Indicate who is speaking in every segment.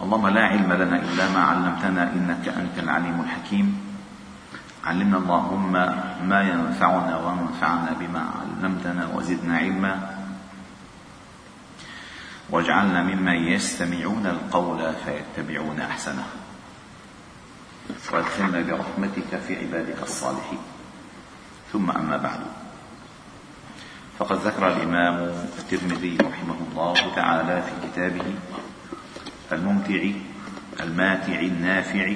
Speaker 1: اللهم لا علم لنا إلا ما علمتنا إنك أنت العليم الحكيم. علمنا اللهم ما ينفعنا وانفعنا بما علمتنا وزدنا علما. واجعلنا ممن يستمعون القول فيتبعون أحسنه. وادخلنا برحمتك في عبادك الصالحين. ثم أما بعد. فقد ذكر الإمام الترمذي رحمه الله تعالى في كتابه الممتع الماتع النافع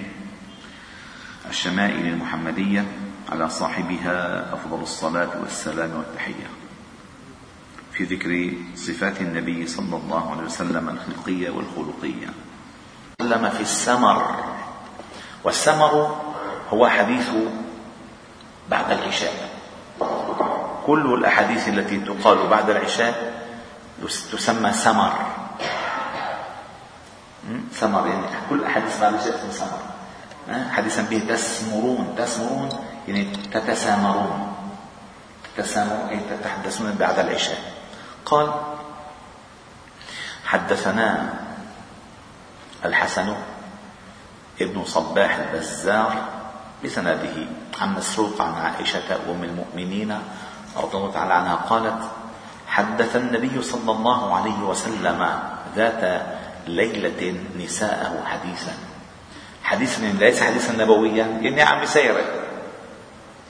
Speaker 1: الشمائل المحمدية على صاحبها أفضل الصلاة والسلام والتحية. في ذكر صفات النبي صلى الله عليه وسلم الخلقية والخلقية. تكلم في السمر والسمر هو حديث بعد العشاء. كل الأحاديث التي تقال بعد العشاء تسمى سمر. سمر يعني كل بعد العشاء تسمى سمر. حديثا به تسمرون. تسمرون يعني تتسامرون. تتسامرون أي تتحدثون بعد العشاء. قال حدثنا الحسن ابن صباح البزار بسنده عن مسروق عن عائشة أم المؤمنين رضي الله تعالى عنها قالت حدث النبي صلى الله عليه وسلم ذات ليلة نساءه حديثا. حديث ليس حديثا نبويا. يعني عم بسيره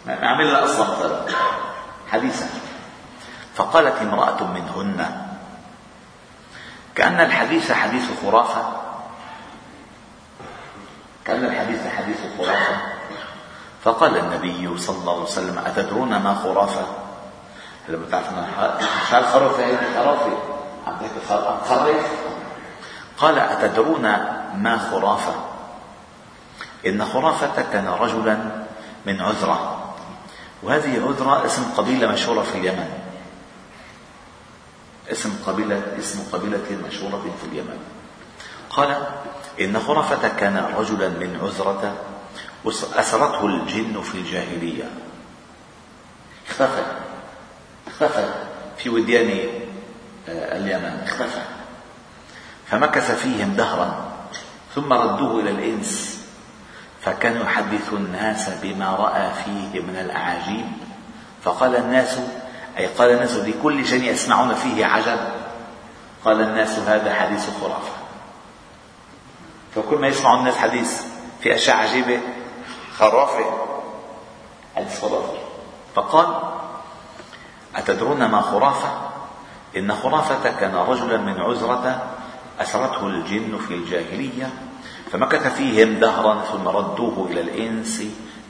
Speaker 1: عمل لها أصلا حديثا. فقالت امرأة منهن كأن الحديث حديث خرافة. كأن الحديث حديث خرافة. فقال النبي صلى الله عليه وسلم أتدرون ما خرافة؟ هلا بتعرفون شو الخرافة هي الخرافة عم تخرف قال أتدرون ما خرافة؟ إن خرافة كان رجلا من عذرة. وهذه عذرة اسم قبيلة مشهورة في اليمن. اسم قبيلة اسم قبيلة مشهورة في اليمن. قال إن خرافة كان رجلا من عذرة أسرته الجن في الجاهلية. اختفى. اختفى في وديان آه، اليمن. اختفى. فمكث فيهم دهرا ثم ردوه إلى الإنس فكان يحدث الناس بما رأى فيه من الأعاجيب. فقال الناس أي قال الناس لكل شيء يسمعون فيه عجب. قال الناس هذا حديث خرافة. فكل ما يسمع الناس حديث في أشياء عجيبة خرافة حديث خرافة. فقال أتدرون ما خرافة؟ إن خرافة كان رجلا من عزرة أسرته الجن في الجاهلية فمكث فيهم دهرا ثم ردوه إلى الإنس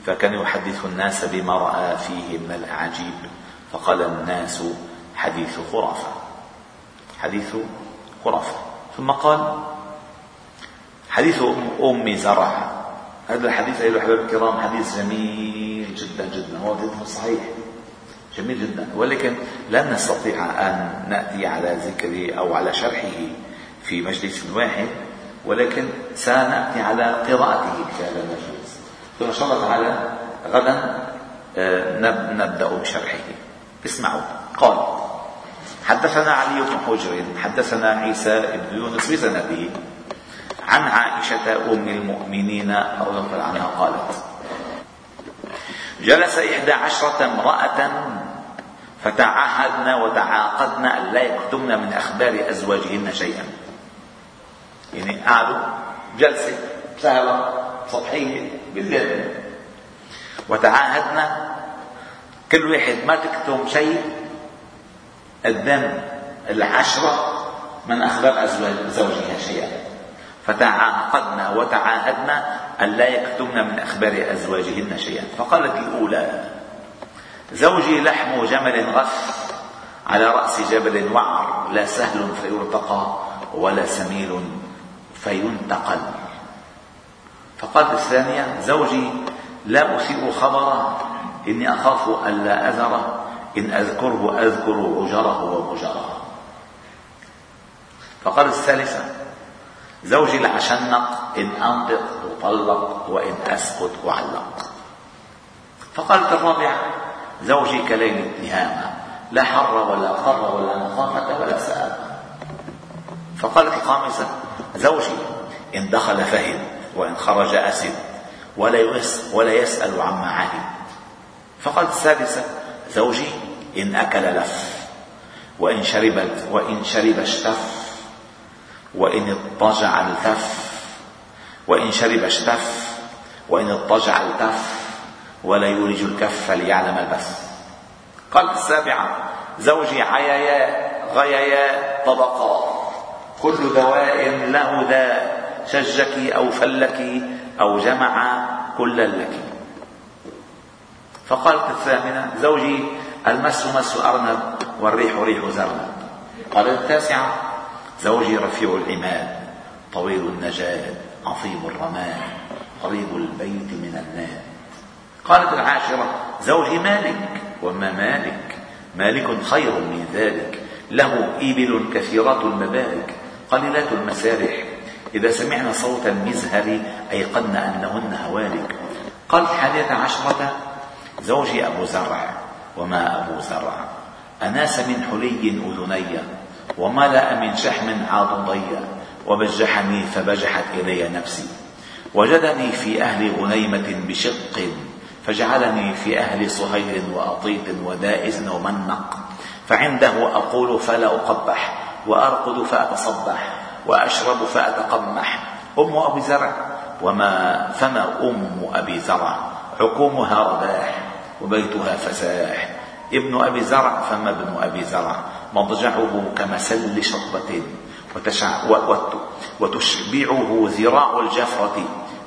Speaker 1: فكان يحدث الناس بما رأى فيه من الأعاجيب فقال الناس حديث خرافة. حديث خرافة. ثم قال حديث أم زرع هذا الحديث أيها الأحباب الكرام حديث جميل جدا جدا هو حديث صحيح. جميل جدا ولكن لن نستطيع أن نأتي على ذكره أو على شرحه. في مجلس واحد ولكن سنأتي على قراءته في هذا المجلس. ثم إن شاء الله تعالى غدا آه، نبدأ بشرحه. اسمعوا. قال حدثنا علي بن حجر حدثنا عيسى بن يونس بسنده عن عائشة أم المؤمنين رضي الله عنها قالت جلس إحدى عشرة امرأة فتعاهدن وتعاقدن أن لا يكتمن من أخبار أزواجهن شيئا. يعني قعدوا جلسة سهرة سطحية بالليل. وتعاهدنا كل واحد ما تكتم شيء قدام العشرة من أخبار أزواج زوجها شيئا. فتعاقدنا وتعاهدنا أن لا يكتمن من أخبار أزواجهن شيئا. فقالت الأولى زوجي لحم جمل غث على رأس جبل وعر لا سهل فيرتقى ولا سميل فينتقل. فقالت الثانية زوجي لا أسيء خبره إني أخاف ألا أذره إن أذكره أذكر عجره ومجره فقال الثالثة زوجي العشنق إن أنطق أطلق وإن أسكت أعلق. فقالت الرابعة زوجي كليل التهامة لا حر ولا قر ولا مخافة ولا سآمة فقالت الخامسة زوجي إن دخل فهم وإن خرج أسد ولا, ولا يسأل عما عهد فقالت السادسة زوجي إن أكل لف وإن شرب وإن شرب اشتف وإن اضطجع التف وإن شرب اشتف وإن اضطجع التف ولا يولج الكف ليعلم البث. قالت السابعة زوجي عيايا غيايا طبقا. كل دواء له داء شجك أو فلك أو جمع كلا لك. فقالت الثامنة زوجي المس مس أرنب والريح ريح زرنب. قالت التاسعة زوجي رفيع العماد طويل النجاد عظيم الرماد قريب البيت من الناد قالت العاشرة زوجي مالك وما مالك؟ مالك خير من ذلك له إبل كثيرات المبارك. قليلات المسارح. إذا سمعنا صوت المزهر أيقن أنهن هوالك. قالت الحادية عشرة زوجي أبو زرع. وما أبو زرع؟ أناس من حلي أذني. وملأ من شحم عاضدي وبجحني فبجحت إلي نفسي. وجدني في أهل غنيمة بشق. فجعلني في أهل صهيل وأطيط ودائز ومنق. فعنده أقول فلا أقبح. وأرقد فأتصبح وأشرب فأتقمح. أم أبي زرع. وما فما أم أبي زرع؟ حكومها رداح وبيتها فساح. ابن أبي زرع فما ابن أبي زرع. مضجعه كمسل شطبة وتشبعه ذراع الجفرة.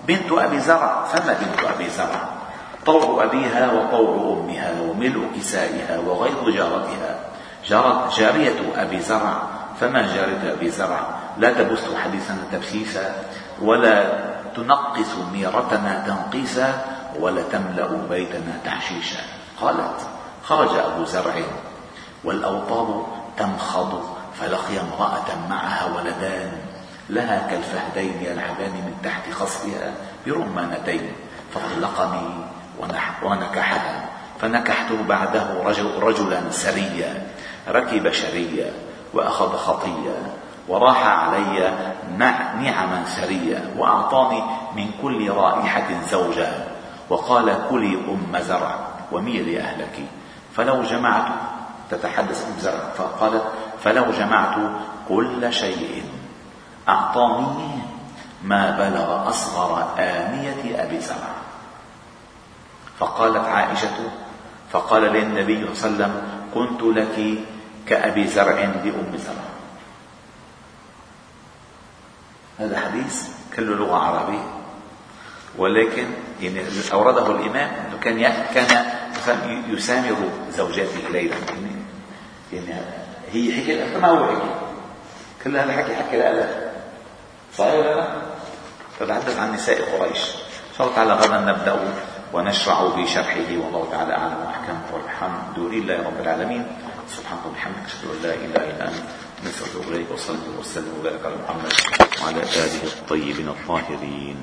Speaker 1: بنت أبي زرع فما بنت أبي زرع؟ طوع أبيها وطوع أمها وملء كسائها وغيظ جارتها. جارت جارية أبي زرع. فما جارية أبي زرع. لا تبث حديثنا تبثيثا ولا تنقص ميرتنا تنقيسا ولا تملأ بيتنا تحشيشا. قالت خرج أبو زرع والأوطار تمخض فلقي امرأة معها ولدان. لها كالفهدين يلعبان من تحت خصرها برمانتين. فطلقني ونكحها فنكحته بعده رجل رجلا سريا ركب شريا. وأخذ خطيا وراح علي نعما سريا وأعطاني من كل رائحة زوجا وقال كلي أم زرع وميلي أهلك فلو جمعت تتحدث أم زرع فقالت فلو جمعت كل شيء. أعطاني ما بلغ أصغر آنية أبي زرع. فقالت عائشة فقال للنبي صلى الله عليه وسلم كنت لك كأبي زرع لأم زرع. هذا حديث كله لغة عربية. ولكن يعني أورده الإمام أنه كان كان يسامر زوجاته ليلا يعني, يعني هي حكي ما هو حكي؟ كل هذا الحكي حكي الآلاف صحيح ولا لا؟ تتحدث عن نساء قريش. إن شاء الله تعالى غدا نبدأ ونشرع بشرحه والله تعالى أعلم وأحكم والحمد لله رب العالمين. سبحانك وبحمدك أشهد أن لا إله إلا أنت نستغفرك إليك وصلي وسلم وبارك على محمد وعلى آله الطيبين الطاهرين.